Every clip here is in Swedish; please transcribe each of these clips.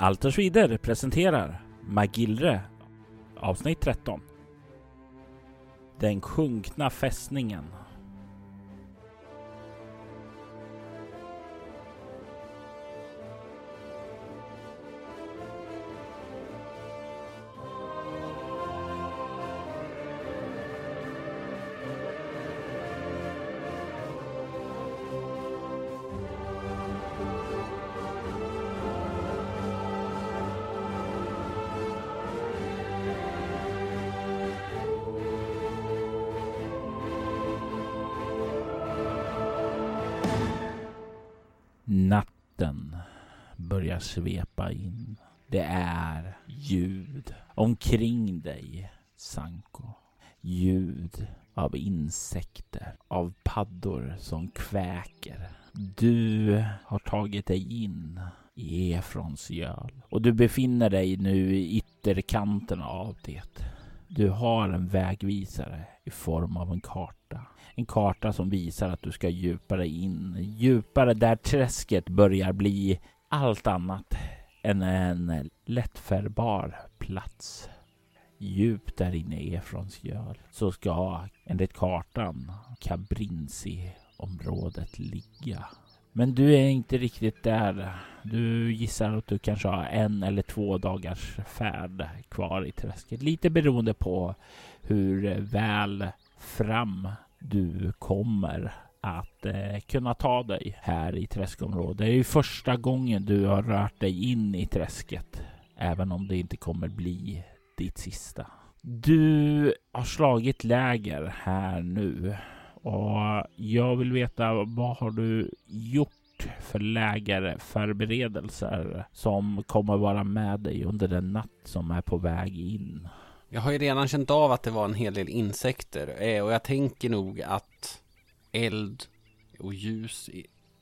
Alters Vider presenterar Magillre avsnitt 13. Den sjunkna fästningen svepa in. Det är ljud omkring dig, Sanko. Ljud av insekter, av paddor som kväker. Du har tagit dig in i Efrons göl och du befinner dig nu i ytterkanten av det. Du har en vägvisare i form av en karta. En karta som visar att du ska djupare in, djupare där träsket börjar bli allt annat än en lättfärdbar plats. Djupt där inne i Efrons göl så ska enligt kartan Kabrinsi-området ligga. Men du är inte riktigt där. Du gissar att du kanske har en eller två dagars färd kvar i träsket. Lite beroende på hur väl fram du kommer att eh, kunna ta dig här i träskområdet. Det är ju första gången du har rört dig in i träsket, även om det inte kommer bli ditt sista. Du har slagit läger här nu och jag vill veta vad har du gjort för lägerförberedelser som kommer vara med dig under den natt som är på väg in? Jag har ju redan känt av att det var en hel del insekter eh, och jag tänker nog att eld och ljus,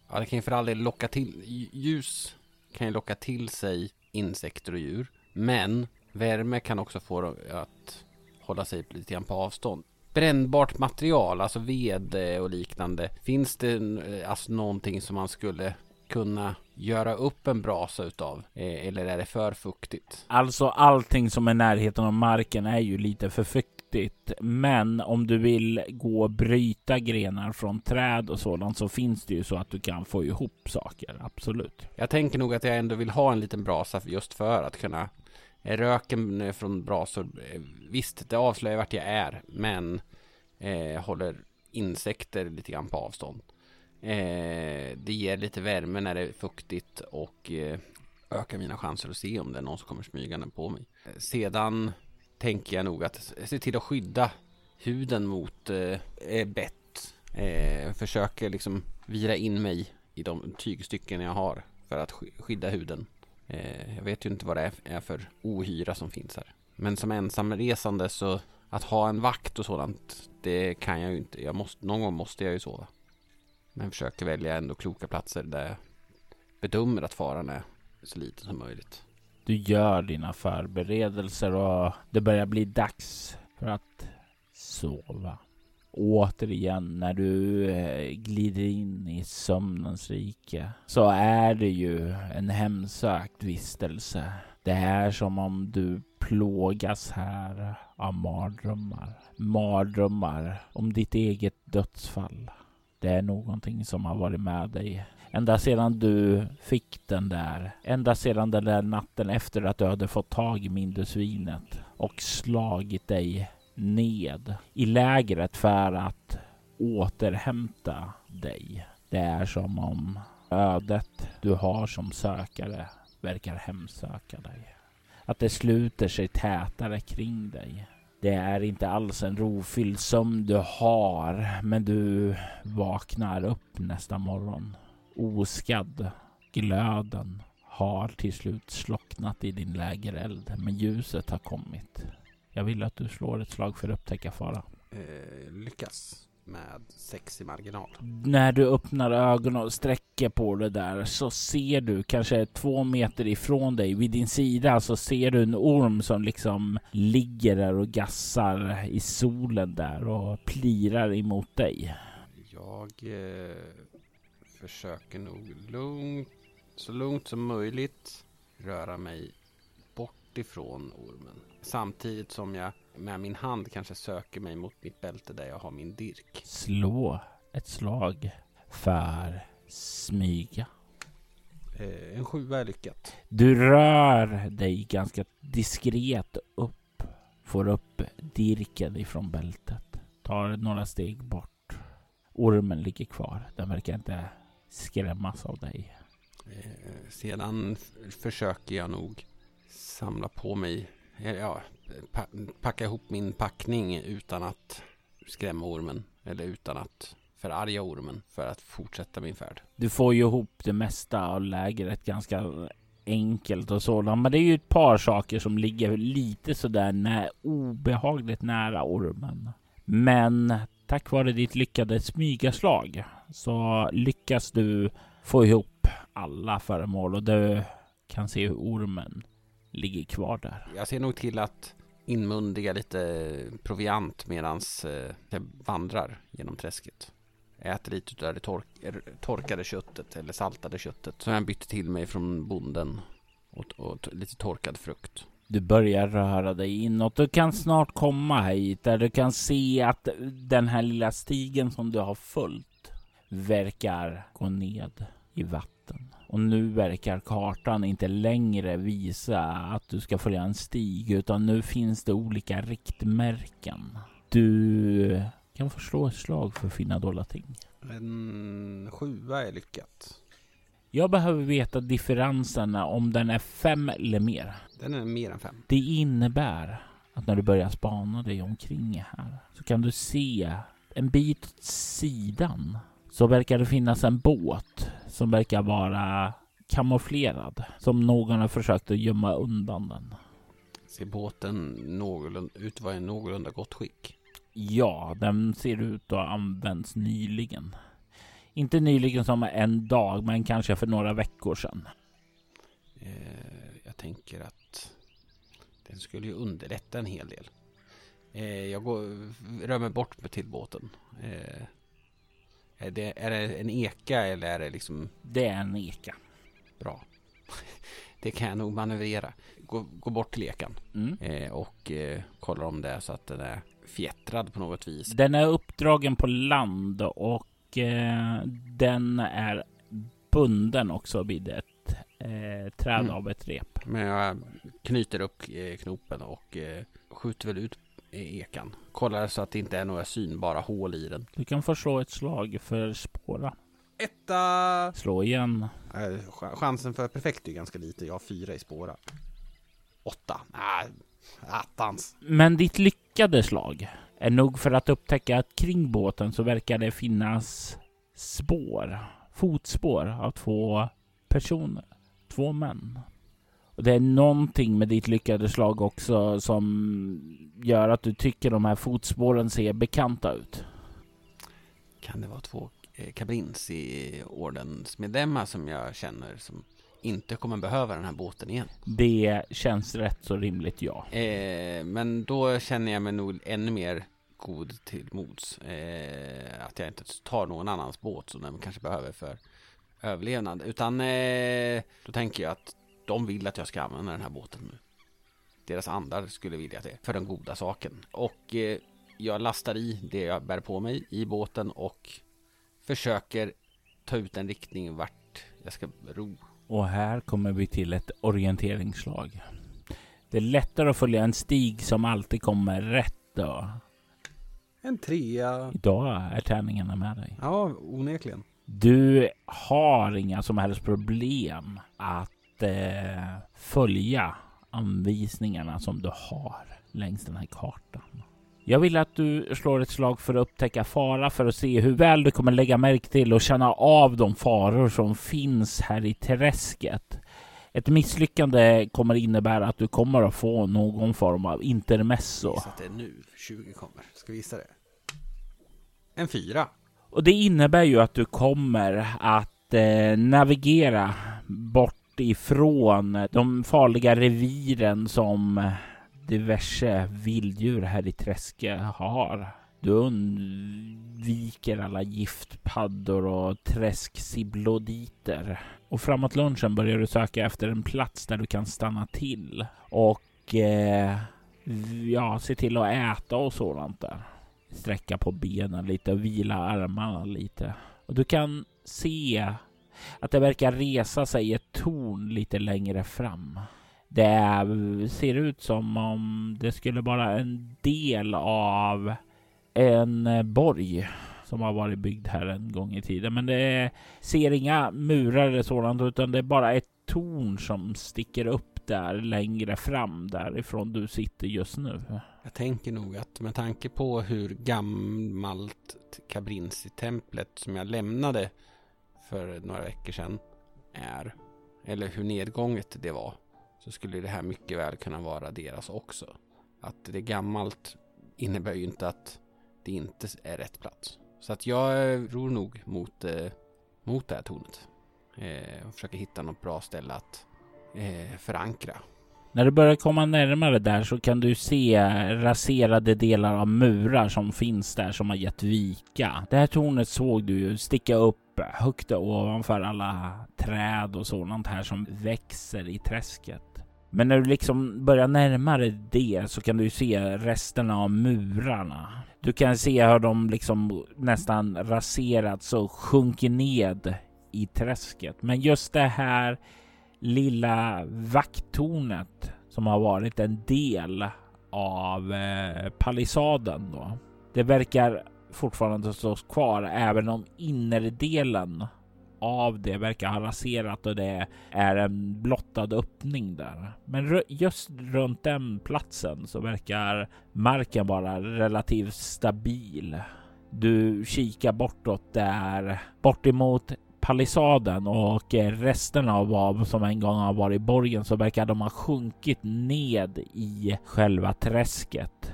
ja det kan ju för all del locka till, ljus kan ju locka till sig insekter och djur. Men värme kan också få dem att hålla sig lite grann på avstånd. Brännbart material, alltså ved eh, och liknande. Finns det eh, alltså någonting som man skulle kunna göra upp en brasa utav? Eh, eller är det för fuktigt? Alltså allting som är närheten av marken är ju lite för riktigt. Men om du vill gå och bryta grenar från träd och sådant så finns det ju så att du kan få ihop saker. Absolut. Jag tänker nog att jag ändå vill ha en liten brasa just för att kunna Röken från brasor, eh, visst det avslöjar vart jag är, men eh, håller insekter lite grann på avstånd. Eh, det ger lite värme när det är fuktigt och eh, ökar mina chanser att se om det är någon som kommer smygande på mig. Eh, sedan tänker jag nog att se till att skydda huden mot eh, eh, bett. Eh, försöker liksom vira in mig i de tygstycken jag har för att skydda huden. Eh, jag vet ju inte vad det är för ohyra som finns här. Men som ensamresande så att ha en vakt och sådant, det kan jag ju inte. Jag måste, någon gång måste jag ju sova. Men försöker välja ändå kloka platser där jag bedömer att faran är så liten som möjligt. Du gör dina förberedelser och det börjar bli dags för att sova. Återigen, när du eh, glider in i sömnens rike så är det ju en hemsökt vistelse. Det är som om du plågas här av mardrömmar. Mardrömmar om ditt eget dödsfall. Det är någonting som har varit med dig ända sedan du fick den där. Ända sedan den där natten efter att du hade fått tag i Mindusvinet och slagit dig ned i lägret för att återhämta dig. Det är som om ödet du har som sökare verkar hemsöka dig. Att det sluter sig tätare kring dig. Det är inte alls en rofylld sömn du har, men du vaknar upp nästa morgon oskadd. Glöden har till slut slocknat i din lägereld, men ljuset har kommit. Jag vill att du slår ett slag för att upptäcka fara. Eh, lyckas med sex i marginal. När du öppnar ögonen och sträcker på det där så ser du kanske två meter ifrån dig vid din sida så ser du en orm som liksom ligger där och gassar i solen där och plirar emot dig. Jag eh, försöker nog lugnt, så lugnt som möjligt röra mig bort ifrån ormen. Samtidigt som jag med min hand kanske söker mig mot mitt bälte där jag har min dirk. Slå ett slag för smyga. Eh, en sjua är lyckat. Du rör dig ganska diskret upp. Får upp dirken ifrån bältet. Tar några steg bort. Ormen ligger kvar. Den verkar inte skrämmas av dig. Eh, sedan försöker jag nog samla på mig, eh, ja, pa packa ihop min packning utan att skrämma ormen. Eller utan att förarga ormen för att fortsätta min färd. Du får ju ihop det mesta av lägret ganska enkelt och sådant. Men det är ju ett par saker som ligger lite sådär när, obehagligt nära ormen. Men tack vare ditt lyckade smygaslag så lyckas du få ihop alla föremål och du kan se hur ormen ligger kvar där. Jag ser nog till att inmundiga lite proviant medans eh, jag vandrar genom träsket. Äter lite av det tork torkade köttet eller saltade köttet som jag bytte till mig från bonden och, och lite torkad frukt. Du börjar röra dig inåt. Du kan snart komma hit där du kan se att den här lilla stigen som du har följt verkar gå ned i vatten. Och nu verkar kartan inte längre visa att du ska följa en stig utan nu finns det olika riktmärken. Du kan förstå ett slag för att finna dolda ting. En sjua är lyckat. Jag behöver veta differenserna om den är fem eller mer. Den är mer än fem. Det innebär att när du börjar spana dig omkring här så kan du se en bit åt sidan så verkar det finnas en båt som verkar vara kamouflerad. Som någon har försökt att gömma undan den. Ser båten någorlunda, ut att vara i någorlunda gott skick? Ja, den ser ut att ha använts nyligen. Inte nyligen som en dag, men kanske för några veckor sedan. Eh, jag tänker att den skulle ju underlätta en hel del. Eh, jag går, rör mig bort till båten. Eh, är, det, är det en eka eller är det liksom? Det är en eka. Bra. Det kan jag nog manövrera. Gå, gå bort till ekan mm. eh, och eh, kollar om det är så att den är fjättrad på något vis. Den är uppdragen på land och eh, den är bunden också vid ett eh, träd mm. av ett rep. Men jag knyter upp eh, knopen och eh, skjuter väl ut ekan. Kollar så att det inte är några synbara hål i den. Du kan få slå ett slag för spåra. Etta! Slå igen. Äh, chansen för perfekt är ganska lite. Jag har fyra i spåra. Åtta. Nej, attans. Men ditt lyckade slag är nog för att upptäcka att kring båten så verkar det finnas spår, fotspår av två personer, två män. Och det är någonting med ditt lyckade slag också som gör att du tycker de här fotspåren ser bekanta ut. Kan det vara två eh, Kabrinsi-ordensmedlemmar som jag känner som inte kommer behöva den här båten igen? Det känns rätt så rimligt, ja. Eh, men då känner jag mig nog ännu mer god till mods. Eh, att jag inte tar någon annans båt som den kanske behöver för överlevnad. Utan eh, då tänker jag att de vill att jag ska använda den här båten nu. Deras andar skulle vilja det för den goda saken. Och eh, jag lastar i det jag bär på mig i båten och försöker ta ut en riktning vart jag ska ro. Och här kommer vi till ett orienteringsslag. Det är lättare att följa en stig som alltid kommer rätt då. En trea. Idag är tärningarna med dig. Ja, onekligen. Du har inga som helst problem att eh, följa anvisningarna som du har längs den här kartan. Jag vill att du slår ett slag för att upptäcka fara för att se hur väl du kommer lägga märke till och känna av de faror som finns här i träsket. Ett misslyckande kommer innebära att du kommer att få någon form av intermezzo. Så att det är nu 20 kommer. Ska vi gissa det? En fyra. Och det innebär ju att du kommer att eh, navigera bort ifrån de farliga reviren som diverse vilddjur här i träsket har Du undviker alla giftpaddor och träsksibloditer. Och framåt lunchen börjar du söka efter en plats där du kan stanna till och eh, ja, se till att äta och sådant där. Sträcka på benen lite och vila armarna lite. Och du kan se att det verkar resa sig ett torn lite längre fram. Det ser ut som om det skulle vara en del av en eh, borg som har varit byggd här en gång i tiden. Men det ser inga murar eller sådant utan det är bara ett torn som sticker upp där längre fram därifrån du sitter just nu. Jag tänker nog att med tanke på hur gammalt Kabrinsi-templet som jag lämnade för några veckor sedan är, eller hur nedgånget det var, så skulle det här mycket väl kunna vara deras också. Att det är gammalt innebär ju inte att det inte är rätt plats. Så att jag ror nog mot, eh, mot det här tornet. Eh, och försöker hitta något bra ställe att eh, förankra. När du börjar komma närmare där så kan du se raserade delar av murar som finns där som har gett vika. Det här tornet såg du ju sticka upp högt ovanför alla träd och sådant här som växer i träsket. Men när du liksom börjar närma dig det så kan du se resterna av murarna. Du kan se hur de liksom nästan raserats och sjunker ned i träsket. Men just det här lilla vakttornet som har varit en del av eh, palissaden då. Det verkar fortfarande stå kvar även om innerdelen av det verkar ha raserat och det är en blottad öppning där. Men just runt den platsen så verkar marken vara relativt stabil. Du kikar bortåt där, bortemot palissaden och resten av vad som en gång har varit borgen så verkar de ha sjunkit ned i själva träsket.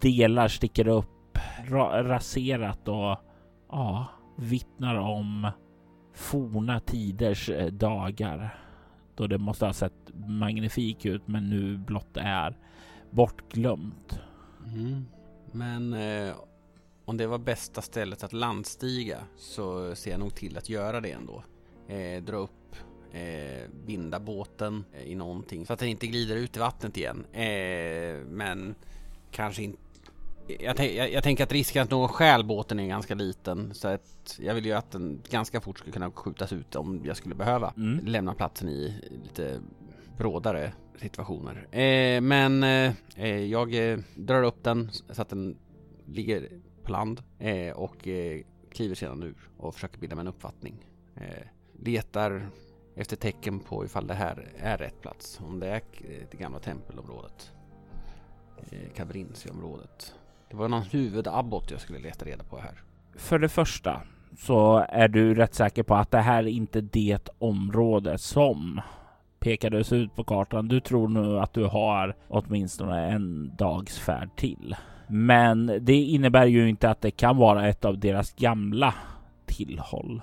Delar sticker upp, raserat och ja, vittnar om forna tiders eh, dagar då det måste ha sett magnifik ut men nu blott är bortglömt. Mm. Men eh, om det var bästa stället att landstiga så ser jag nog till att göra det ändå. Eh, dra upp, eh, binda båten eh, i någonting så att den inte glider ut i vattnet igen. Eh, men kanske inte jag, jag, jag, tänker att risken att någon stjäl båten är ganska liten så att jag vill ju att den ganska fort ska kunna skjutas ut om jag skulle behöva mm. lämna platsen i lite brådare situationer. Eh, men eh, jag eh, drar upp den så att den ligger på land eh, och eh, kliver sedan ur och försöker bilda mig en uppfattning. Eh, letar efter tecken på ifall det här är rätt plats. Om det är det gamla tempelområdet. Kavrinsi-området. Det var någon huvudabbot jag skulle leta reda på här. För det första så är du rätt säker på att det här är inte det område som pekades ut på kartan. Du tror nu att du har åtminstone en dags färd till. Men det innebär ju inte att det kan vara ett av deras gamla tillhåll.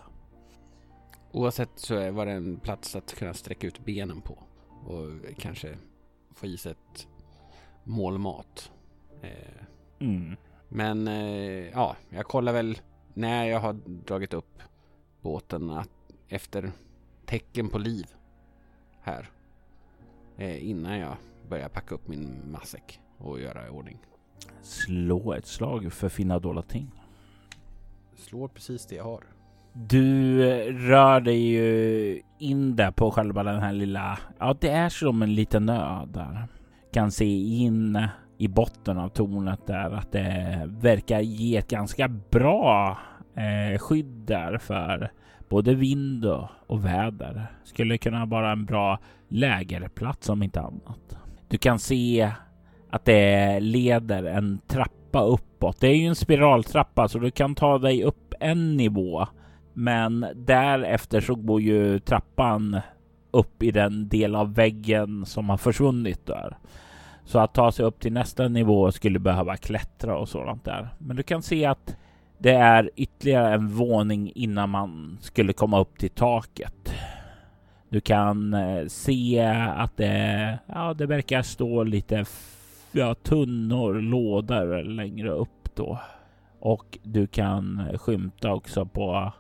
Oavsett så var det en plats att kunna sträcka ut benen på och kanske få i sig ett mål mat. Eh, Mm. Men eh, ja, jag kollar väl när jag har dragit upp båten att efter tecken på liv här. Eh, innan jag börjar packa upp min matsäck och göra i ordning. Slå ett slag för finna dolda ting. Slår precis det jag har. Du eh, rör dig ju in där på själva den här lilla, ja det är som en liten ö där. Kan se in i botten av tornet där att det verkar ge ett ganska bra eh, skydd där för både vind och, och väder. Skulle kunna vara en bra lägerplats om inte annat. Du kan se att det leder en trappa uppåt. Det är ju en spiraltrappa så du kan ta dig upp en nivå. Men därefter så går ju trappan upp i den del av väggen som har försvunnit där. Så att ta sig upp till nästa nivå skulle behöva klättra och sådant där. Men du kan se att det är ytterligare en våning innan man skulle komma upp till taket. Du kan eh, se att det, ja, det verkar stå lite ja, tunnor, lådor längre upp då. Och du kan skymta också på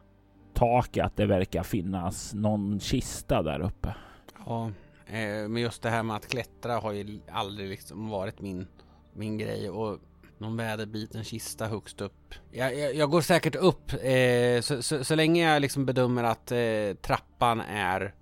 taket att det verkar finnas någon kista där uppe. Ja, men just det här med att klättra har ju aldrig liksom varit min, min grej och någon väderbiten kista högst upp. Jag, jag, jag går säkert upp eh, så, så, så, länge jag liksom bedömer att eh, trappan är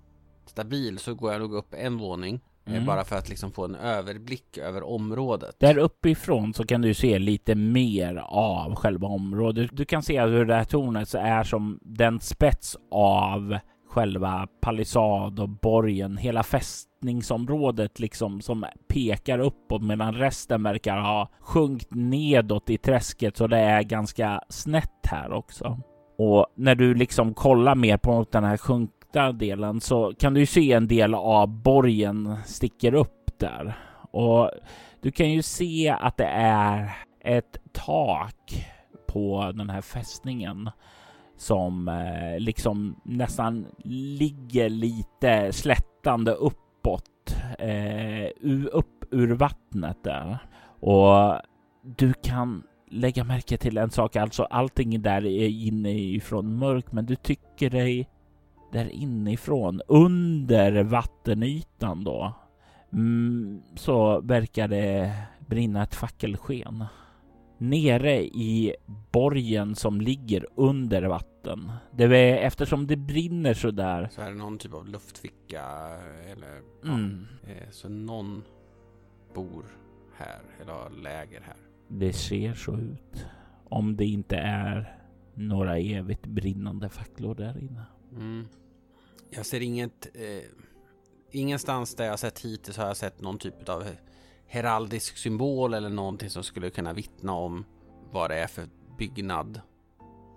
stabil så går jag nog upp en våning. Eh, mm. Bara för att liksom få en överblick över området. Där uppifrån så kan du se lite mer av själva området. Du kan se hur det här tornet är som den spets av själva palissad och borgen, hela fästningsområdet liksom som pekar uppåt medan resten verkar ha sjunkit nedåt i träsket så det är ganska snett här också. Och när du liksom kollar mer på den här sjunkta delen så kan du se en del av borgen sticker upp där. Och du kan ju se att det är ett tak på den här fästningen som eh, liksom nästan ligger lite slättande uppåt, eh, upp ur vattnet där. Och du kan lägga märke till en sak, alltså allting där är inifrån mörk, men du tycker dig där inifrån, under vattenytan då, mm, så verkar det brinna ett fackelsken nere i borgen som ligger under vatten. Det är, eftersom det brinner så där. Så är det någon typ av luftficka eller mm. ja, eh, så någon bor här eller har läger här. Det ser så ut. Om det inte är några evigt brinnande facklor där inne. Mm. Jag ser inget. Eh, ingenstans där jag sett hittills har jag sett någon typ av heraldisk symbol eller någonting som skulle kunna vittna om vad det är för byggnad.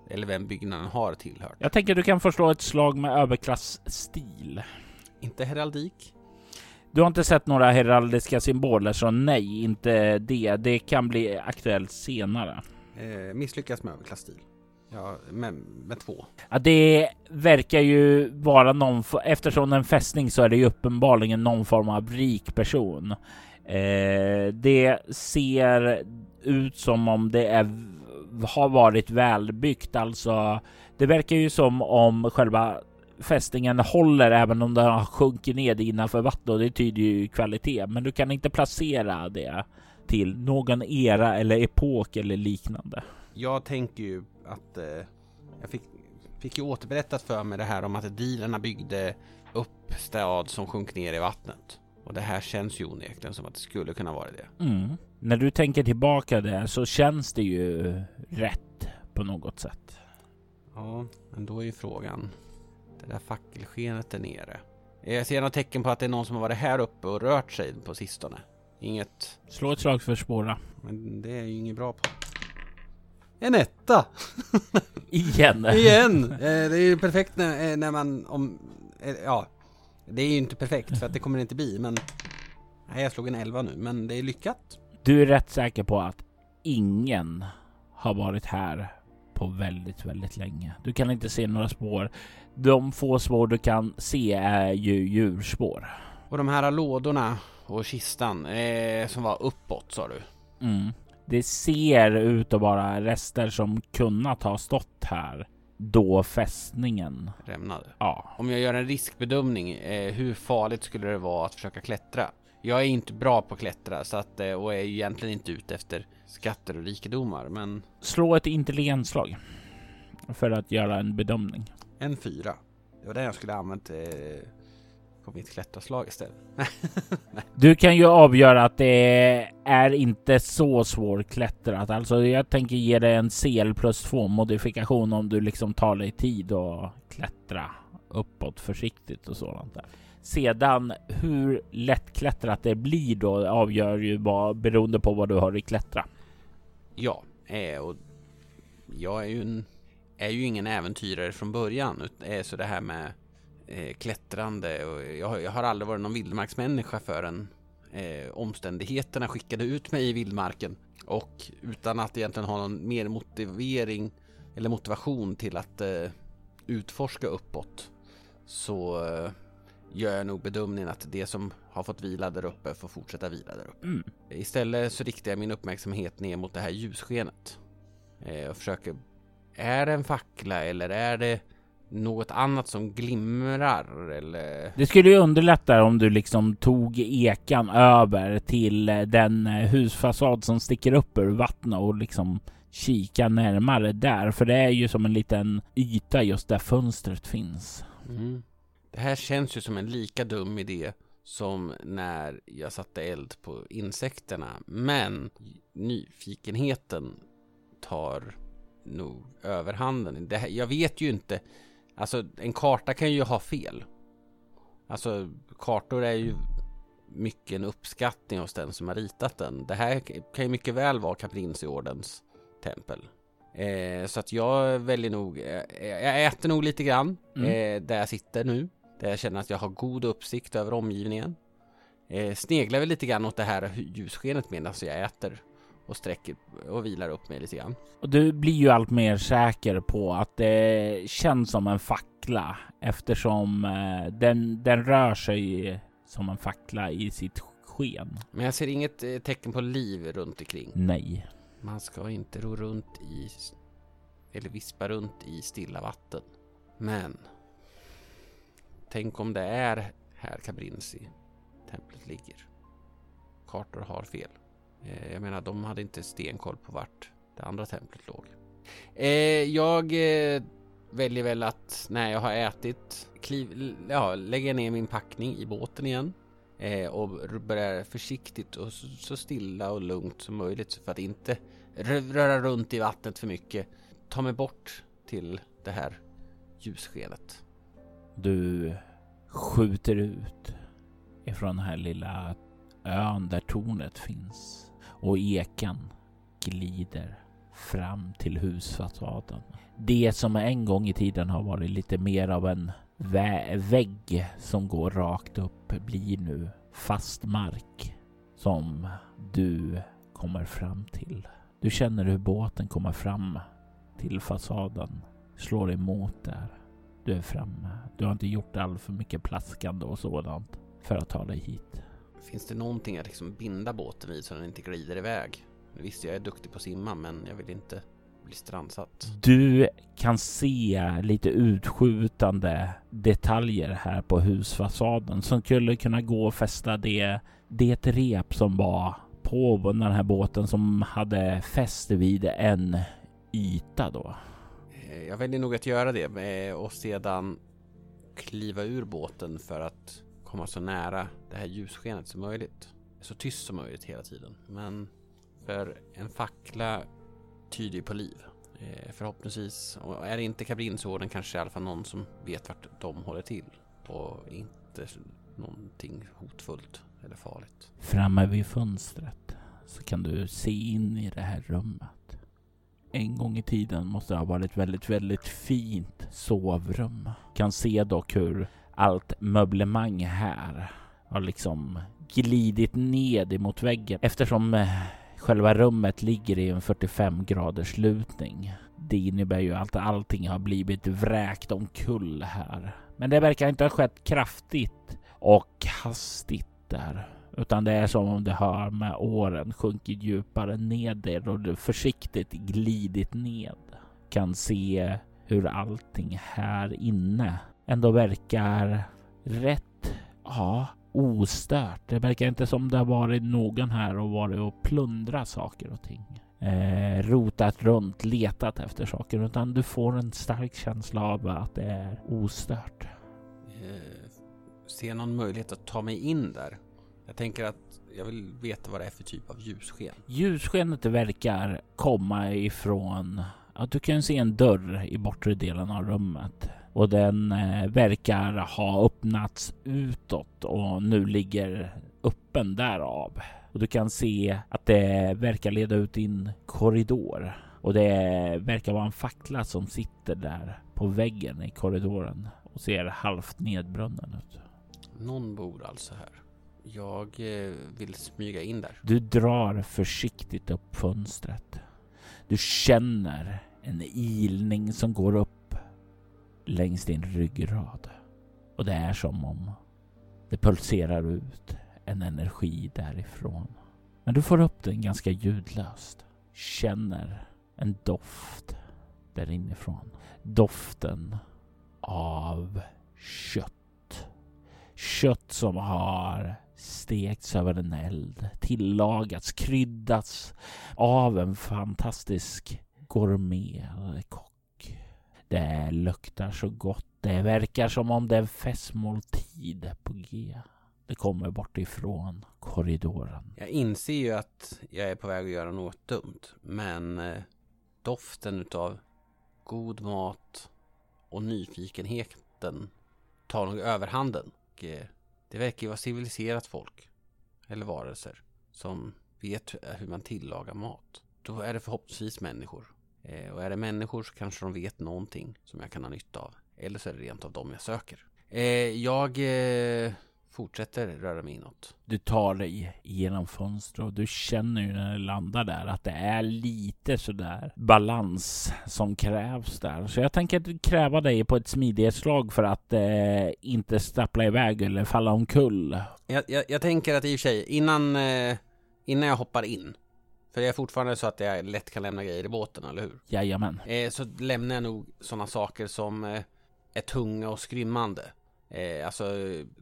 Eller vem byggnaden har tillhört. Jag tänker du kan förstå ett slag med överklassstil. Inte heraldik? Du har inte sett några heraldiska symboler, så nej, inte det. Det kan bli aktuellt senare. Eh, misslyckas med överklassstil. Ja, med, med två. Ja, det verkar ju vara någon, eftersom det är en fästning så är det ju uppenbarligen någon form av rik person. Eh, det ser ut som om det är, har varit välbyggt. Alltså, det verkar ju som om själva fästningen håller även om den har sjunkit ned innanför vattnet och det tyder ju kvalitet. Men du kan inte placera det till någon era eller epok eller liknande. Jag tänker ju att eh, jag fick, fick ju återberättat för mig det här om att dealerna byggde upp stad som sjönk ner i vattnet. Och det här känns ju onekligen som att det skulle kunna vara det. Mm. När du tänker tillbaka där så känns det ju rätt på något sätt. Ja, men då är ju frågan. Det där fackelskenet där nere. Jag ser några tecken på att det är någon som har varit här uppe och rört sig på sistone. Inget... Slå ett slag för spåra. Men det är ju inget bra på. En etta! Igen! Igen! Eh, det är ju perfekt när, eh, när man om... Eh, ja, det är ju inte perfekt för att det kommer det inte bli, men... Nej, jag slog en 11 nu, men det är lyckat. Du är rätt säker på att ingen har varit här på väldigt, väldigt länge. Du kan inte se några spår. De få spår du kan se är ju djurspår. Och de här lådorna och kistan eh, som var uppåt sa du? Mm. Det ser ut att vara rester som kunnat ha stått här då fästningen rämnade. Ja. Om jag gör en riskbedömning, eh, hur farligt skulle det vara att försöka klättra? Jag är inte bra på att klättra så att, eh, och är egentligen inte ute efter skatter och rikedomar, men... Slå ett intelligensslag för att göra en bedömning. En fyra. Det var den jag skulle använt eh, på mitt klättraslag istället. du kan ju avgöra att det är inte så svårklättrat. Alltså jag tänker ge dig en CL plus 2 modifikation om du liksom tar dig tid och klättra uppåt försiktigt och sådant där. Sedan hur lättklättrat det blir då avgör ju bara beroende på vad du har i klättra. Ja, eh, och jag är ju, en, är ju ingen äventyrare från början, eh, så det här med eh, klättrande och jag, jag, har aldrig varit någon vildmarksmänniska förrän eh, omständigheterna skickade ut mig i vildmarken och utan att egentligen ha någon mer motivering eller motivation till att eh, utforska uppåt så eh, gör jag nog bedömningen att det som har fått vila där uppe får fortsätta vila där uppe. Mm. Istället så riktar jag min uppmärksamhet ner mot det här ljusskenet Eh, och försöker... Är det en fackla eller är det något annat som glimrar eller? Det skulle ju underlätta om du liksom tog ekan över till den husfasad som sticker upp ur vattnet och liksom kika närmare där. För det är ju som en liten yta just där fönstret finns. Mm. Det här känns ju som en lika dum idé som när jag satte eld på insekterna. Men nyfikenheten tar nog överhanden. Det här, jag vet ju inte. Alltså en karta kan ju ha fel. Alltså kartor är ju mycket en uppskattning hos den som har ritat den. Det här kan ju mycket väl vara Kaprinsiordens tempel. Eh, så att jag väljer nog, eh, jag äter nog lite grann mm. eh, där jag sitter nu. Där jag känner att jag har god uppsikt över omgivningen. Eh, sneglar väl lite grann åt det här ljusskenet medan jag äter och sträcker och vilar upp mig lite grann. Och du blir ju allt mer säker på att det känns som en fackla eftersom eh, den, den rör sig som en fackla i sitt sken. Men jag ser inget eh, tecken på liv runt omkring. Nej. Man ska inte ro runt i eller vispa runt i stilla vatten. Men tänk om det är här Cabrinci templet ligger. Kartor har fel. Eh, jag menar, de hade inte stenkoll på vart det andra templet låg. Eh, jag eh, väljer väl att när jag har ätit kliv, ja, lägger ner min packning i båten igen och börjar försiktigt och så stilla och lugnt som möjligt för att inte röra runt i vattnet för mycket. Ta mig bort till det här ljusskenet. Du skjuter ut ifrån den här lilla ön där tornet finns och eken glider fram till husfasaden. Det som en gång i tiden har varit lite mer av en vä vägg som går rakt upp blir nu fast mark som du kommer fram till. Du känner hur båten kommer fram till fasaden, slår emot där. Du är framme. Du har inte gjort all för mycket plaskande och sådant för att ta dig hit. Finns det någonting att liksom binda båten vid så den inte glider iväg? Visst, jag är duktig på att simma, men jag vill inte bli strandsatt. Du kan se lite utskjutande detaljer här på husfasaden som skulle kunna gå och fästa det, det rep som var på den här båten som hade fäst vid en yta då. Eh, jag väljer nog att göra det eh, och sedan kliva ur båten för att komma så nära det här ljusskenet som möjligt. Så tyst som möjligt hela tiden. Men för en fackla tyder ju på liv. Eh, förhoppningsvis, och är det inte Kabrinsorden kanske i alla fall någon som vet vart de håller till. Och inte någonting hotfullt eller farligt. Framme vid fönstret så kan du se in i det här rummet. En gång i tiden måste det ha varit väldigt, väldigt fint sovrum. Kan se dock hur allt möblemang här har liksom glidit ned emot väggen eftersom eh, själva rummet ligger i en 45 graders lutning. Det innebär ju att allting har blivit vräkt omkull här. Men det verkar inte ha skett kraftigt och hastigt där. Utan det är som om det har med åren sjunkit djupare ned och försiktigt glidit ned. Kan se hur allting här inne ändå verkar rätt, ja, ostört. Det verkar inte som det har varit någon här och varit och plundrat saker och ting. Eh, rotat runt, letat efter saker, utan du får en stark känsla av att det är ostört. Eh, ser någon möjlighet att ta mig in där? Jag tänker att jag vill veta vad det är för typ av ljussken. Ljusskenet verkar komma ifrån att du kan se en dörr i bortre delen av rummet och den eh, verkar ha öppnats utåt och nu ligger öppen därav. Och du kan se att det verkar leda ut i en korridor och det verkar vara en fackla som sitter där på väggen i korridoren och ser halvt nedbrunnen ut. Någon bor alltså här. Jag eh, vill smyga in där. Du drar försiktigt upp fönstret. Du känner en ilning som går upp längs din ryggrad. Och det är som om det pulserar ut en energi därifrån. Men du får upp den ganska ljudlöst. Känner en doft där inifrån. Doften av kött. Kött som har stekts över en eld, tillagats, kryddats av en fantastisk gourmetkock. Det luktar så gott. Det verkar som om det är en festmåltid på G. Det kommer bortifrån korridoren. Jag inser ju att jag är på väg att göra något dumt. Men eh, doften utav god mat och nyfikenheten tar nog överhanden. Det verkar ju vara civiliserat folk. Eller varelser. Som vet hur man tillagar mat. Då är det förhoppningsvis människor. Eh, och är det människor så kanske de vet någonting som jag kan ha nytta av. Eller så är det rent av dem jag söker. Eh, jag eh, fortsätter röra mig inåt. Du tar dig genom fönstret och du känner ju när du landar där att det är lite sådär balans som krävs där. Så jag tänker kräva dig på ett smidighetsslag för att eh, inte stappla iväg eller falla omkull. Jag, jag, jag tänker att i och för sig innan, eh, innan jag hoppar in för det är fortfarande så att jag lätt kan lämna grejer i båten, eller hur? Jajamän. Eh, så lämnar jag nog sådana saker som eh, är tunga och skrymmande. Eh, alltså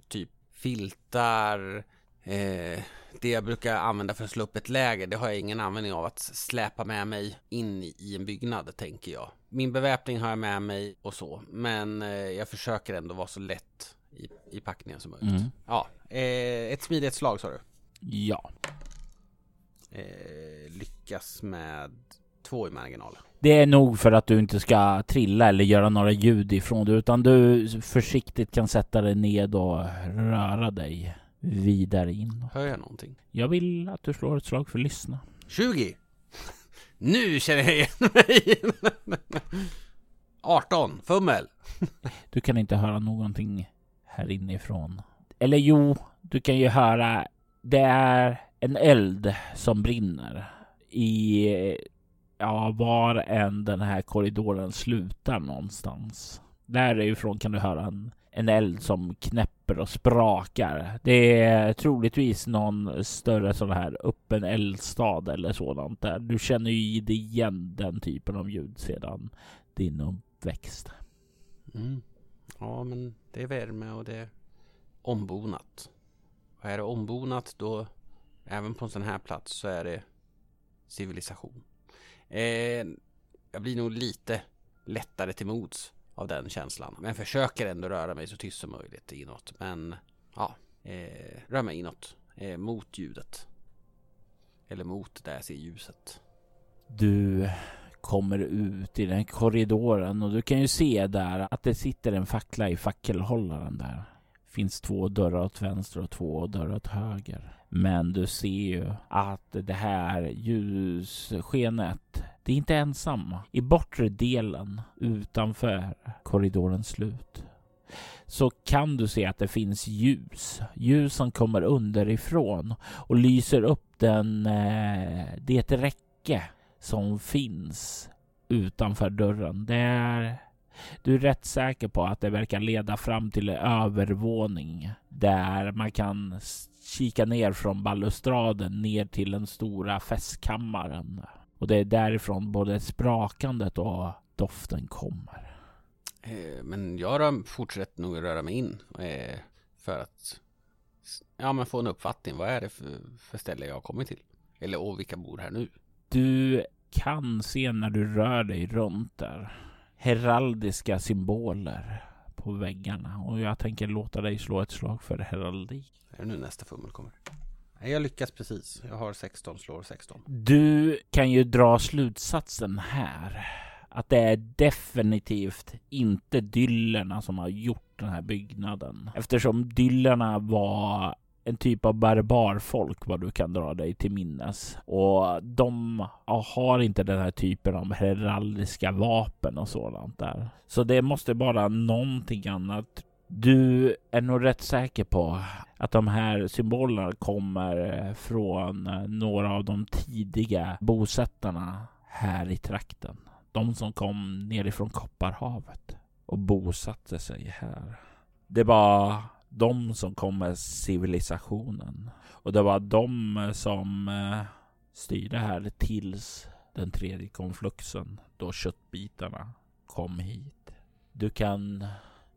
typ filtar, eh, det jag brukar använda för att slå upp ett läger, det har jag ingen användning av att släpa med mig in i en byggnad, tänker jag. Min beväpning har jag med mig och så, men eh, jag försöker ändå vara så lätt i, i packningen som möjligt. Mm. Ja, eh, ett smidighetsslag sa du? Ja. Eh, lyckas med två i marginal. Det är nog för att du inte ska trilla eller göra några ljud ifrån dig utan du försiktigt kan sätta dig ned och röra dig vidare in. Hör jag någonting? Jag vill att du slår ett slag för lyssna. 20! Nu känner jag igen mig! 18, fummel! du kan inte höra någonting här inifrån. Eller jo, du kan ju höra. Det är en eld som brinner i ja, var än den här korridoren slutar någonstans. Därifrån kan du höra en, en eld som knäpper och sprakar. Det är troligtvis någon större sån här öppen eldstad eller sådant där. Du känner ju igen den typen av ljud sedan din uppväxt. Mm. Ja, men det är värme och det är ombonat. Och är det ombonat då, även på en sån här plats, så är det civilisation. Eh, jag blir nog lite lättare till mods av den känslan. Men försöker ändå röra mig så tyst som möjligt inåt. Men ja, eh, rör mig inåt. Eh, mot ljudet. Eller mot där jag ser ljuset. Du kommer ut i den korridoren och du kan ju se där att det sitter en fackla i fackelhållaren där. Finns två dörrar åt vänster och två dörrar åt höger. Men du ser ju att det här ljusskenet, det är inte ensamma. I bortre delen utanför korridorens slut så kan du se att det finns ljus. Ljus som kommer underifrån och lyser upp den, eh, det räcke som finns utanför dörren. Det är du är rätt säker på att det verkar leda fram till övervåning där man kan kika ner från balustraden ner till den stora festkammaren. Och det är därifrån både sprakandet och doften kommer. Eh, men jag fortsätter nog röra mig in eh, för att ja, men få en uppfattning. Vad är det för, för ställe jag har kommit till? Eller och vilka bor här nu? Du kan se när du rör dig runt där heraldiska symboler på väggarna och jag tänker låta dig slå ett slag för heraldik. Är det nu nästa fummel kommer? Nej, jag lyckas precis. Jag har 16, slår 16. Du kan ju dra slutsatsen här att det är definitivt inte dyllerna som har gjort den här byggnaden. Eftersom dyllerna var en typ av barbarfolk vad du kan dra dig till minnes. Och de har inte den här typen av heraldiska vapen och sådant där. Så det måste vara någonting annat. Du är nog rätt säker på att de här symbolerna kommer från några av de tidiga bosättarna här i trakten. De som kom nerifrån Kopparhavet och bosatte sig här. Det var de som kom med civilisationen. Och det var de eh, som eh, styrde här tills den tredje konfluxen då köttbitarna kom hit. Du kan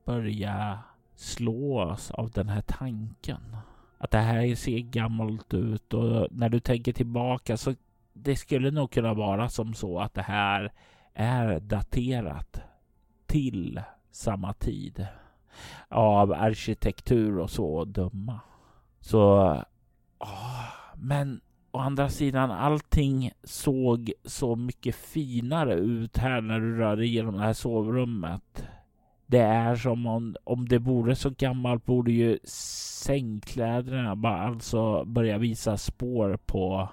börja slås av den här tanken. Att det här ser gammalt ut och när du tänker tillbaka så det skulle nog kunna vara som så att det här är daterat till samma tid av arkitektur och så att döma. Så, åh, men å andra sidan, allting såg så mycket finare ut här när du rörde igenom det här sovrummet. Det är som om, om det vore så gammalt borde ju sängkläderna bara alltså börja visa spår på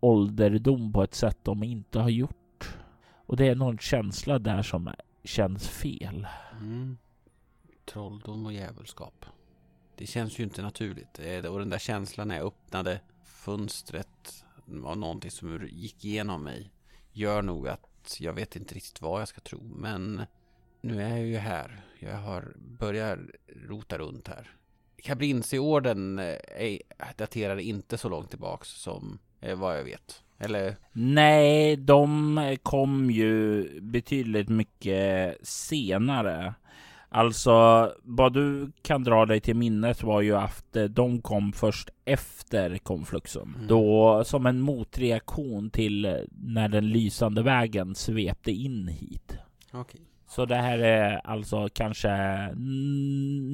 ålderdom på ett sätt de inte har gjort. Och det är någon känsla där som känns fel. Mm. Trolldom och djävulskap. Det känns ju inte naturligt. Och den där känslan när jag öppnade fönstret var någonting som gick igenom mig. Gör nog att jag vet inte riktigt vad jag ska tro. Men nu är jag ju här. Jag har börjat rota runt här. Kabrinsiorden eh, daterar inte så långt tillbaks som eh, vad jag vet. Eller? Nej, de kom ju betydligt mycket senare. Alltså, vad du kan dra dig till minnet var ju att eh, de kom först efter konfluxen. Mm. Då som en motreaktion till eh, när den lysande vägen svepte in hit. Okay. Så det här är alltså kanske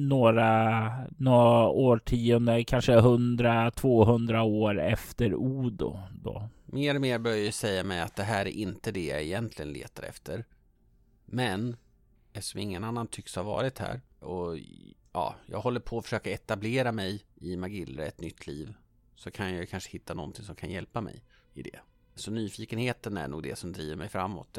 några, några årtionden, kanske 100-200 år efter Odo då. Mer och mer börjar ju säga mig att det här är inte det jag egentligen letar efter. Men eftersom ingen annan tycks ha varit här och ja, jag håller på att försöka etablera mig i Magillre, ett nytt liv, så kan jag kanske hitta någonting som kan hjälpa mig i det. Så nyfikenheten är nog det som driver mig framåt.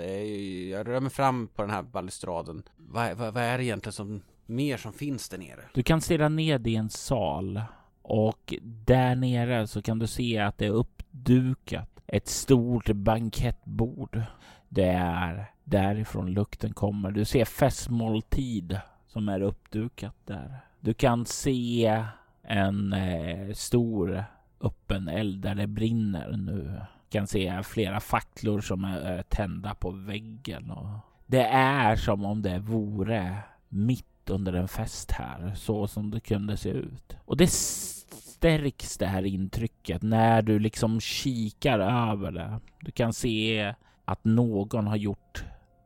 jag rör mig fram på den här balustraden. Vad, vad, vad är det egentligen som mer som finns där nere? Du kan stirra ned i en sal och där nere så kan du se att det är uppdukat ett stort bankettbord. Det är därifrån lukten kommer. Du ser festmåltid som är uppdukat där. Du kan se en eh, stor öppen eld där det brinner nu. Du kan se flera facklor som är eh, tända på väggen. Och det är som om det vore mitt under en fest här, så som det kunde se ut. Och det stärks det här intrycket när du liksom kikar över det. Du kan se att någon har gjort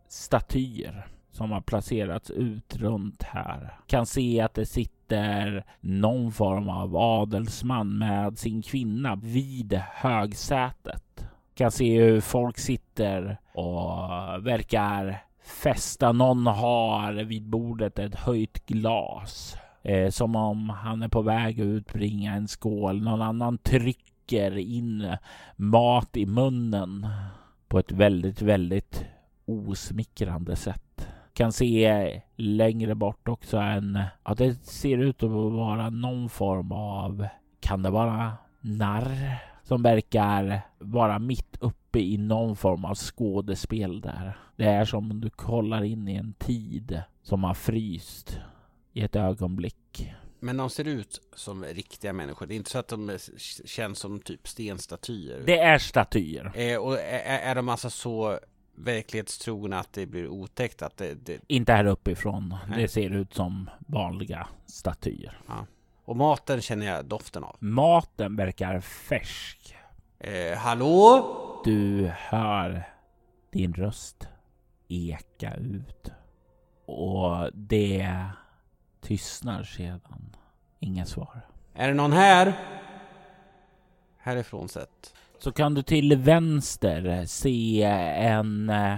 statyer som har placerats ut runt här. Kan se att det sitter någon form av adelsman med sin kvinna vid högsätet. Kan se hur folk sitter och verkar festa. Någon har vid bordet ett höjt glas. Eh, som om han är på väg att utbringa en skål. Någon annan trycker in mat i munnen på ett väldigt, väldigt osmickrande sätt. Kan se längre bort också en, ja det ser ut att vara någon form av, kan det vara narr? Som verkar vara mitt uppe i någon form av skådespel där. Det är som om du kollar in i en tid som har fryst i ett ögonblick. Men de ser ut som riktiga människor. Det är inte så att de känns som typ stenstatyer. Det är statyer. Eh, och är, är de alltså så verklighetstrogna att det blir otäckt? Att det, det... Inte här uppifrån. Nej. Det ser ut som vanliga statyer. Ja. Och maten känner jag doften av. Maten verkar färsk. Eh, hallå? Du hör din röst eka ut. Och det tystnar sedan. Inga svar. Är det någon här? Härifrån sett. Så kan du till vänster se en eh,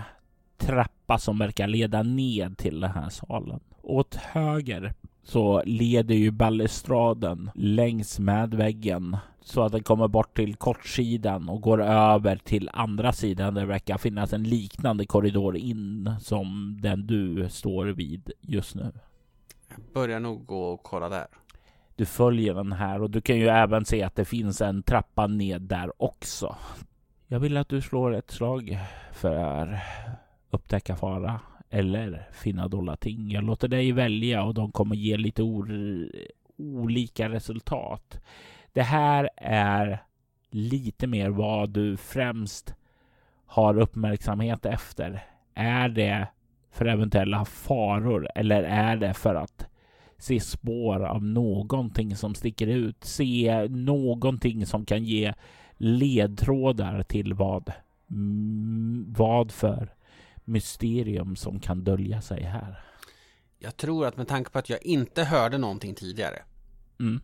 trappa som verkar leda ned till den här salen. Åt höger så leder ju balustraden längs med väggen så att den kommer bort till kortsidan och går över till andra sidan där det verkar finnas en liknande korridor in som den du står vid just nu. Jag börjar nog gå och kolla där. Du följer den här och du kan ju även se att det finns en trappa ned där också. Jag vill att du slår ett slag för upptäcka fara eller finna dolda ting. Jag låter dig välja och de kommer ge lite olika resultat. Det här är lite mer vad du främst har uppmärksamhet efter? Är det för eventuella faror eller är det för att se spår av någonting som sticker ut? Se någonting som kan ge ledtrådar till vad, mm, vad för mysterium som kan dölja sig här. Jag tror att med tanke på att jag inte hörde någonting tidigare Mm.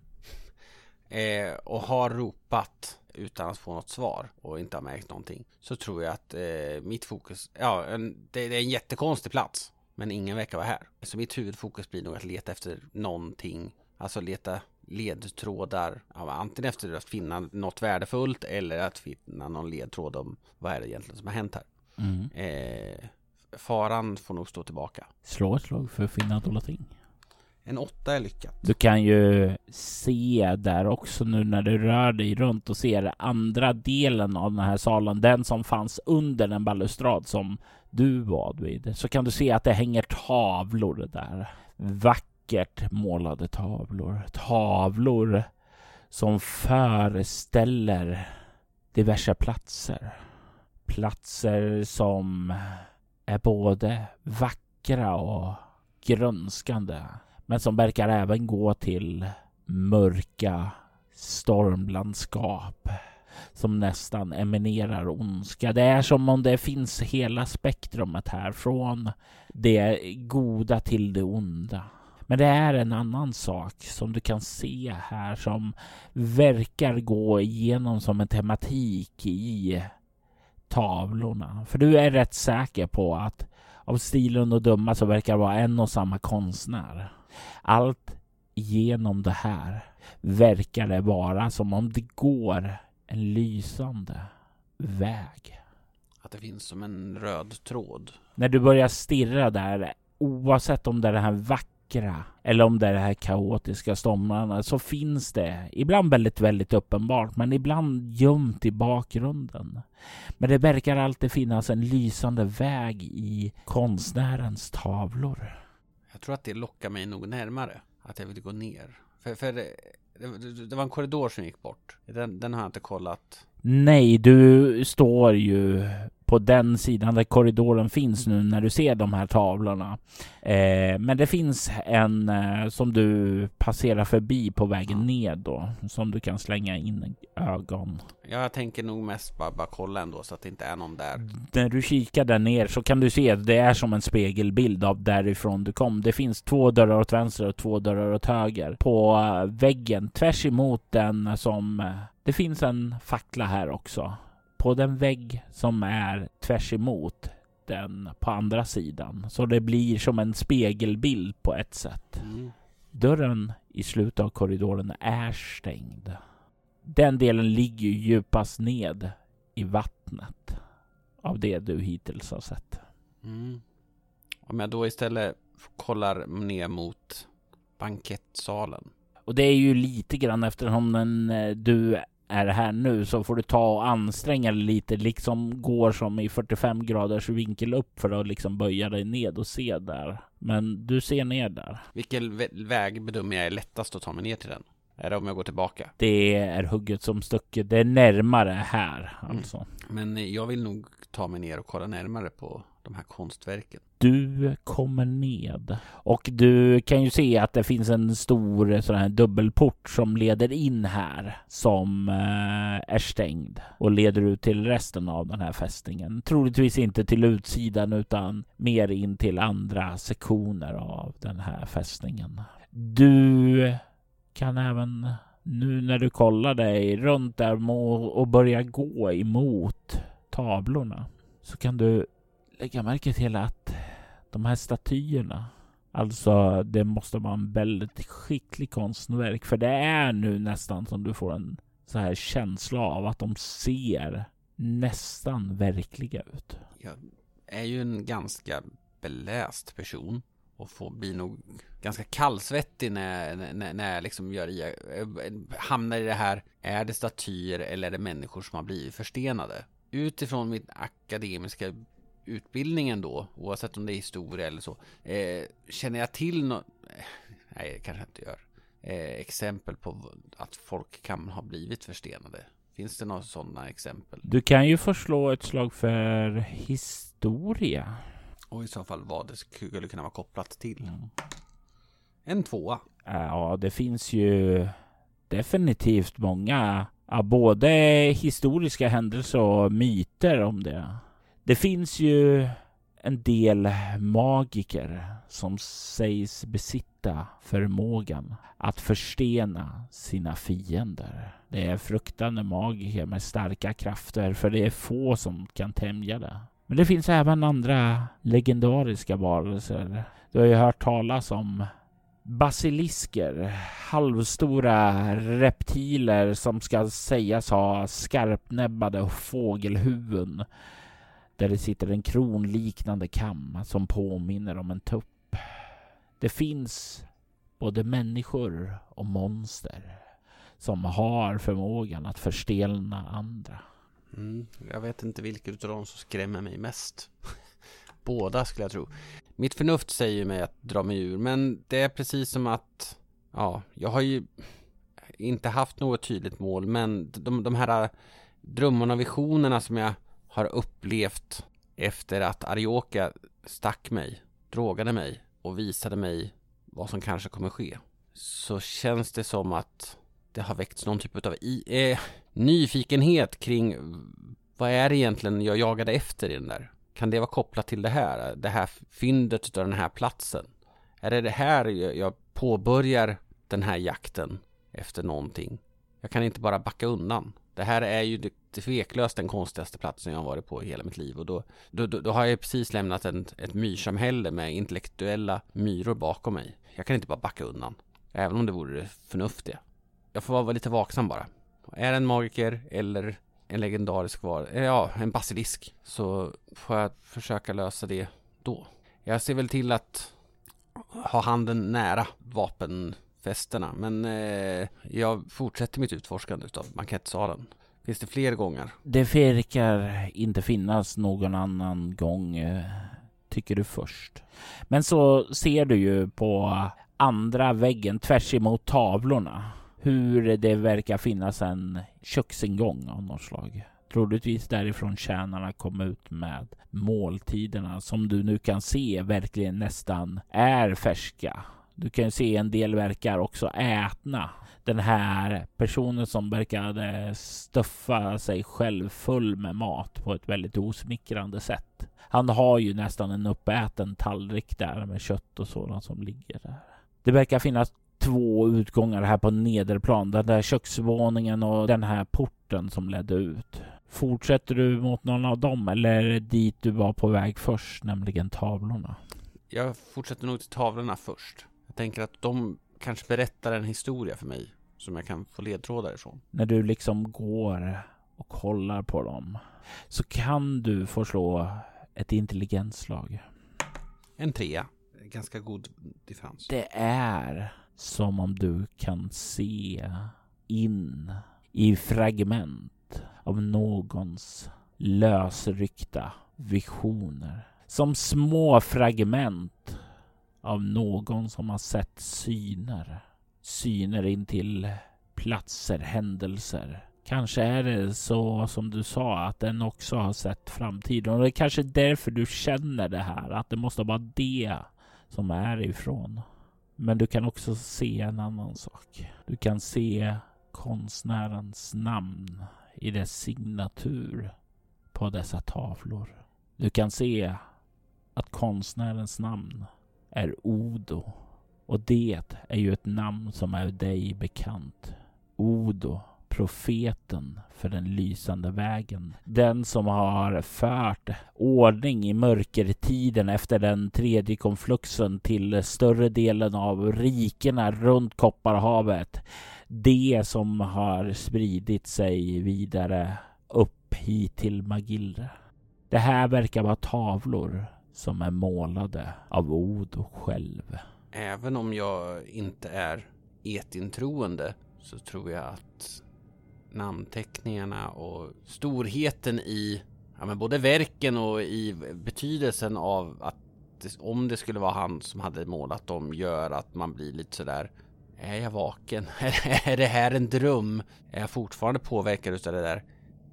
eh, och har ropat utan att få något svar och inte har märkt någonting så tror jag att eh, mitt fokus, ja en, det, det är en jättekonstig plats men ingen verkar vara här. Så mitt huvudfokus blir nog att leta efter någonting, alltså leta ledtrådar, ja, antingen efter att finna något värdefullt eller att finna någon ledtråd om vad är det egentligen som har hänt här. Mm. Eh, faran får nog stå tillbaka. Slå ett slag för att finna dolda ting. En åtta är lyckat. Du kan ju se där också nu när du rör dig runt och ser andra delen av den här salen, den som fanns under den balustrad som du var vid, så kan du se att det hänger tavlor där. Vackert målade tavlor. Tavlor som föreställer diverse platser. Platser som är både vackra och grönskande men som verkar även gå till mörka stormlandskap som nästan eminerar ondska. Det är som om det finns hela spektrumet här från det goda till det onda. Men det är en annan sak som du kan se här som verkar gå igenom som en tematik i tavlorna. För du är rätt säker på att av stilen och döma så verkar det vara en och samma konstnär. Allt genom det här verkar det vara som om det går en lysande väg. Att det finns som en röd tråd. När du börjar stirra där, oavsett om det är det här vackra eller om det är det här kaotiska stormarna, så finns det ibland väldigt, väldigt uppenbart, men ibland gömt i bakgrunden. Men det verkar alltid finnas en lysande väg i konstnärens tavlor. Jag tror att det lockar mig nog närmare. Att jag vill gå ner. För, för det, det, det var en korridor som gick bort. Den, den har jag inte kollat. Nej, du står ju på den sidan där korridoren finns nu när du ser de här tavlorna. Eh, men det finns en eh, som du passerar förbi på vägen ned då, som du kan slänga in ögon. Ja, jag tänker nog mest bara, bara kolla ändå så att det inte är någon där. När du kikar där ner så kan du se att det är som en spegelbild av därifrån du kom. Det finns två dörrar åt vänster och två dörrar åt höger. På eh, väggen tvärs emot den som... eh, Det finns en fackla här också. På den vägg som är tvärs emot den på andra sidan. Så det blir som en spegelbild på ett sätt. Mm. Dörren i slutet av korridoren är stängd. Den delen ligger ju djupast ned i vattnet av det du hittills har sett. Mm. Om jag då istället kollar ner mot bankettsalen. Och det är ju lite grann eftersom den, eh, du är här nu så får du ta och anstränga dig lite, liksom går som i 45 graders vinkel upp för att liksom böja dig ned och se där. Men du ser ner där. Vilken vä- väg bedömer jag är lättast att ta mig ner till den? Är det om jag går tillbaka? Det är hugget som stucket. Det är närmare här alltså. Men jag vill nog ta mig ner och kolla närmare på de här konstverken. Du kommer ned och du kan ju se att det finns en stor eh, sån här dubbelport som leder in här som eh, är stängd och leder ut till resten av den här fästningen. Troligtvis inte till utsidan utan mer in till andra sektioner av den här fästningen. Du kan även nu när du kollar dig runt där och börjar gå emot tavlorna så kan du lägga märke till att de här statyerna, alltså det måste vara en väldigt skicklig konstverk för det är nu nästan som du får en så här känsla av att de ser nästan verkliga ut. Jag är ju en ganska beläst person och får bli nog ganska kallsvettig när, när, när jag liksom gör i, hamnar i det här, är det statyer eller är det människor som har blivit förstenade? Utifrån mitt akademiska utbildningen då, oavsett om det är historia eller så, eh, känner jag till något, nej det kanske jag inte gör, eh, exempel på att folk kan ha blivit förstenade. Finns det några sådana exempel? Du kan ju få slå ett slag för historia. Och i så fall vad det skulle kunna vara kopplat till. Mm. En tvåa. Ja, det finns ju definitivt många, ja, både historiska händelser och myter om det. Det finns ju en del magiker som sägs besitta förmågan att förstena sina fiender. Det är fruktande magiker med starka krafter för det är få som kan tämja det. Men det finns även andra legendariska varelser. Du har ju hört talas om basilisker, halvstora reptiler som ska sägas ha skarpnäbbade fågelhuvuden där det sitter en kronliknande kamma som påminner om en tupp. Det finns både människor och monster som har förmågan att förstelna andra. Mm, jag vet inte vilket av dem som skrämmer mig mest. Båda skulle jag tro. Mitt förnuft säger mig att dra mig ur, men det är precis som att, ja, jag har ju inte haft något tydligt mål, men de, de här drömmarna och visionerna som jag har upplevt efter att Arioka stack mig, drogade mig och visade mig vad som kanske kommer ske. Så känns det som att det har väckts någon typ av i, eh, nyfikenhet kring vad är det egentligen jag jagade efter i den där? Kan det vara kopplat till det här? Det här fyndet av den här platsen? Är det det här jag påbörjar den här jakten efter någonting? Jag kan inte bara backa undan. Det här är ju det tveklöst den konstigaste platsen jag har varit på i hela mitt liv och då, då, då, då har jag precis lämnat en, ett myrsamhälle med intellektuella myror bakom mig. Jag kan inte bara backa undan, även om det vore det förnuftiga. Jag får vara lite vaksam bara. Är det en magiker eller en legendarisk var, eh, ja, en basilisk, så får jag försöka lösa det då. Jag ser väl till att ha handen nära vapenfästena, men eh, jag fortsätter mitt utforskande av bankettsalen. Finns det fler gånger? Det verkar inte finnas någon annan gång, eh, tycker du först. Men så ser du ju på andra väggen tvärs emot tavlorna hur det verkar finnas en köksingång av något slag. Troligtvis därifrån tjänarna kom ut med måltiderna som du nu kan se verkligen nästan är färska. Du kan se en del verkar också ätna. Den här personen som verkade stuffa sig själv full med mat på ett väldigt osmickrande sätt. Han har ju nästan en uppäten tallrik där med kött och sådant som ligger där. Det verkar finnas två utgångar här på nederplan. Den där köksvåningen och den här porten som ledde ut. Fortsätter du mot någon av dem eller dit du var på väg först, nämligen tavlorna? Jag fortsätter nog till tavlorna först. Jag tänker att de kanske berättar en historia för mig som jag kan få ledtrådar ifrån. När du liksom går och kollar på dem så kan du få slå ett intelligensslag. En trea. Ganska god differens. Det är som om du kan se in i fragment av någons lösryckta visioner. Som små fragment av någon som har sett syner. Syner in till platser, händelser. Kanske är det så som du sa att den också har sett framtiden och det är kanske därför du känner det här att det måste vara det som är ifrån. Men du kan också se en annan sak. Du kan se konstnärens namn i dess signatur på dessa tavlor. Du kan se att konstnärens namn är Odo. Och det är ju ett namn som är dig bekant. Odo profeten för den lysande vägen. Den som har fört ordning i mörkertiden efter den tredje konfluxen till större delen av rikena runt Kopparhavet. Det som har spridit sig vidare upp hit till Magillre. Det här verkar vara tavlor som är målade av Odo själv. Även om jag inte är etintroende så tror jag att namnteckningarna och storheten i ja, men både verken och i betydelsen av att det, om det skulle vara han som hade målat dem gör att man blir lite sådär Är jag vaken? är det här en dröm? Är jag fortfarande påverkad av det där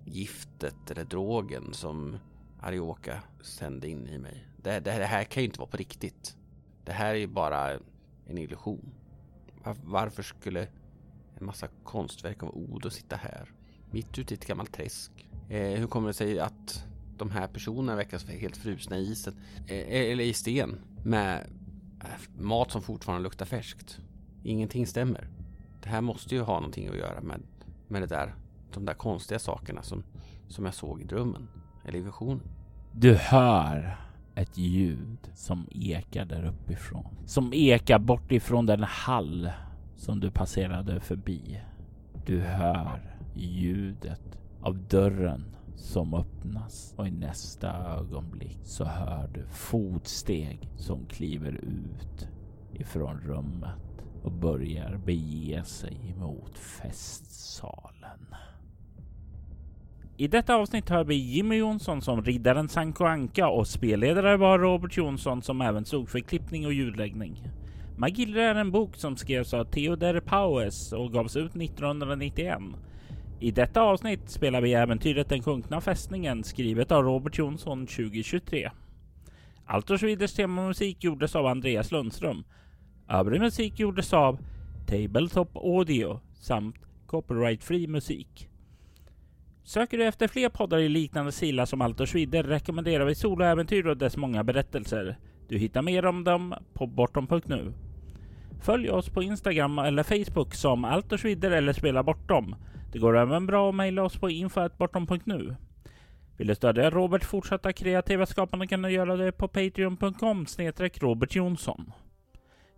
giftet eller drogen som Arioka sände in i mig? Det, det, det här kan ju inte vara på riktigt. Det här är ju bara en illusion. Var, varför skulle en massa konstverk av Odo sitta här? Mitt ute i ett gammalt träsk. Eh, hur kommer det sig att de här personerna verkar helt frusna i isen? Eh, eh eller i sten. Med äh, mat som fortfarande luktar färskt. Ingenting stämmer. Det här måste ju ha någonting att göra med, med det där, de där konstiga sakerna som, som jag såg i drömmen. Eller i visionen. Du hör ett ljud som ekar där uppifrån. Som ekar bort ifrån den hall som du passerade förbi. Du hör ljudet av dörren som öppnas och i nästa ögonblick så hör du fotsteg som kliver ut ifrån rummet och börjar bege sig mot festsalen. I detta avsnitt hör vi Jimmy Jonsson som riddaren Sanko Anka och spelledare var Robert Jonsson som även stod för klippning och ljudläggning. Magillre är en bok som skrevs av Theodor Paues och gavs ut 1991. I detta avsnitt spelar vi äventyret Den sjunkna fästningen skrivet av Robert Jonsson 2023. Altersviders temamusik gjordes av Andreas Lundström. Övrig musik gjordes av Tabletop Audio samt copyright-fri musik. Söker du efter fler poddar i liknande sila som Altersvider rekommenderar vi Soloäventyr och dess många berättelser. Du hittar mer om dem på bortom.nu. Följ oss på Instagram eller Facebook som Altersvider eller Spela Bortom. Det går även bra att mejla oss på info.bortom.nu. Vill du stödja Roberts fortsatta kreativa skapande kan du göra det på patreon.com snedstreck Robert Jonsson.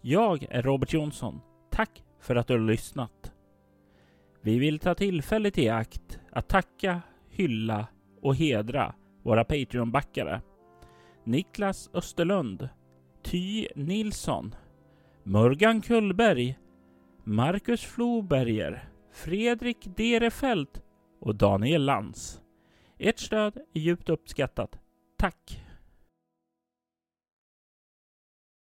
Jag är Robert Jonsson. Tack för att du har lyssnat. Vi vill ta tillfället i akt att tacka, hylla och hedra våra Patreon-backare. Niklas Österlund, Ty Nilsson, Morgan Kullberg, Marcus Floberger, Fredrik Derefelt och Daniel Lantz. Ert stöd är djupt uppskattat. Tack!